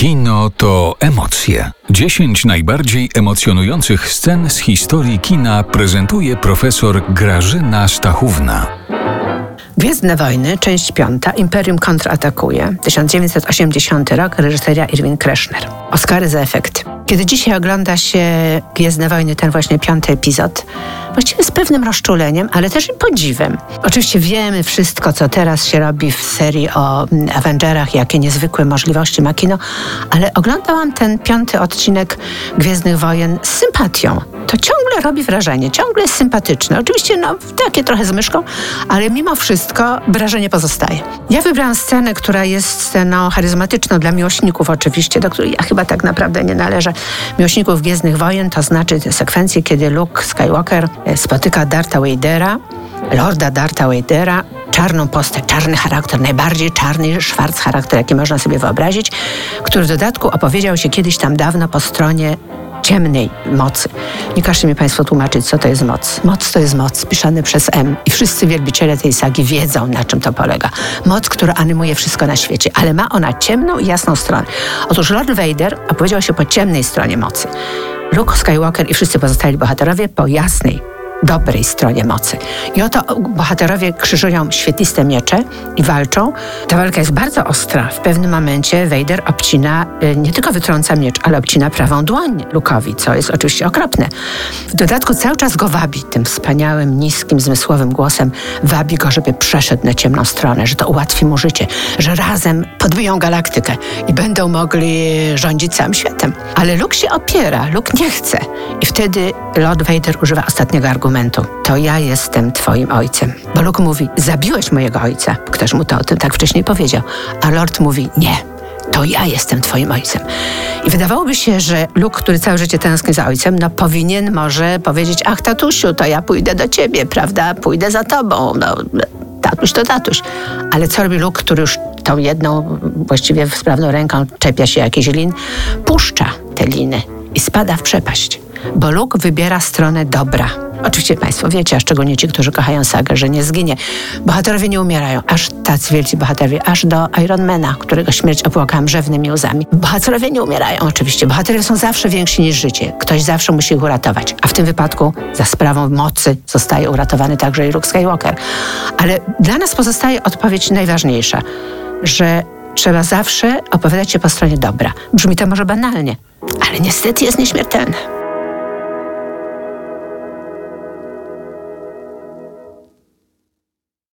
Kino to emocje. 10 najbardziej emocjonujących scen z historii kina prezentuje profesor Grażyna Stachówna. Gwiezdne Wojny, część piąta, Imperium kontratakuje. 1980 rok, reżyseria Irwin Kreshner. Oscary za efekty. Kiedy dzisiaj ogląda się Gwiezdne Wojny, ten właśnie piąty epizod, właściwie z pewnym rozczuleniem, ale też i podziwem. Oczywiście wiemy wszystko, co teraz się robi w serii o Avengerach, jakie niezwykłe możliwości ma kino, ale oglądałam ten piąty odcinek Gwiezdnych Wojen z sympatią. To ciągle robi wrażenie, ciągle jest sympatyczne. Oczywiście, no, takie trochę z myszką, ale mimo wszystko wrażenie pozostaje. Ja wybrałam scenę, która jest sceną charyzmatyczną dla miłośników oczywiście, do której ja chyba tak naprawdę nie należę. Miłośników Gwiezdnych Wojen, to znaczy te sekwencje, kiedy Luke Skywalker e, spotyka Darta Vadera, Lorda Darta Vadera, czarną postać, czarny charakter, najbardziej czarny szwarc charakter, jaki można sobie wyobrazić, który w dodatku opowiedział się kiedyś tam dawno po stronie ciemnej mocy. Nie każcie mi Państwo tłumaczyć, co to jest moc. Moc to jest moc, pisany przez M. I wszyscy wielbiciele tej sagi wiedzą, na czym to polega. Moc, która animuje wszystko na świecie, ale ma ona ciemną i jasną stronę. Otóż Lord Vader opowiedział się po ciemnej stronie mocy. Luke Skywalker i wszyscy pozostali bohaterowie po jasnej, dobrej stronie mocy. I oto bohaterowie krzyżują świetliste miecze i walczą. Ta walka jest bardzo ostra. W pewnym momencie Vader obcina, y, nie tylko wytrąca miecz, ale obcina prawą dłoń Lukowi, co jest oczywiście okropne. W dodatku cały czas go wabi tym wspaniałym, niskim, zmysłowym głosem. Wabi go, żeby przeszedł na ciemną stronę, że to ułatwi mu życie, że razem podbiją galaktykę i będą mogli rządzić całym światem. Ale Luke się opiera, Luke nie chce. I wtedy Lord Vader używa ostatniego argumentu argumentu. To ja jestem twoim ojcem. Bo Luke mówi, zabiłeś mojego ojca. Ktoś mu to o tym tak wcześniej powiedział. A Lord mówi, nie, to ja jestem twoim ojcem. I wydawałoby się, że Luke, który całe życie tęskni za ojcem, no powinien może powiedzieć, ach tatusiu, to ja pójdę do ciebie, prawda, pójdę za tobą, no, tatuś to tatuś. Ale co robi Luke, który już tą jedną, właściwie sprawną ręką czepia się jakiś lin, puszcza te liny i spada w przepaść. Bo Luke wybiera stronę dobra Oczywiście Państwo wiecie, a szczególnie ci, którzy kochają sagę, że nie zginie. Bohaterowie nie umierają, aż tacy wielcy bohaterowie, aż do Ironmana, którego śmierć opłakałam rzewnymi łzami. Bohaterowie nie umierają oczywiście. Bohaterowie są zawsze więksi niż życie. Ktoś zawsze musi ich uratować. A w tym wypadku za sprawą mocy zostaje uratowany także i Luke Skywalker. Ale dla nas pozostaje odpowiedź najważniejsza, że trzeba zawsze opowiadać się po stronie dobra. Brzmi to może banalnie, ale niestety jest nieśmiertelne.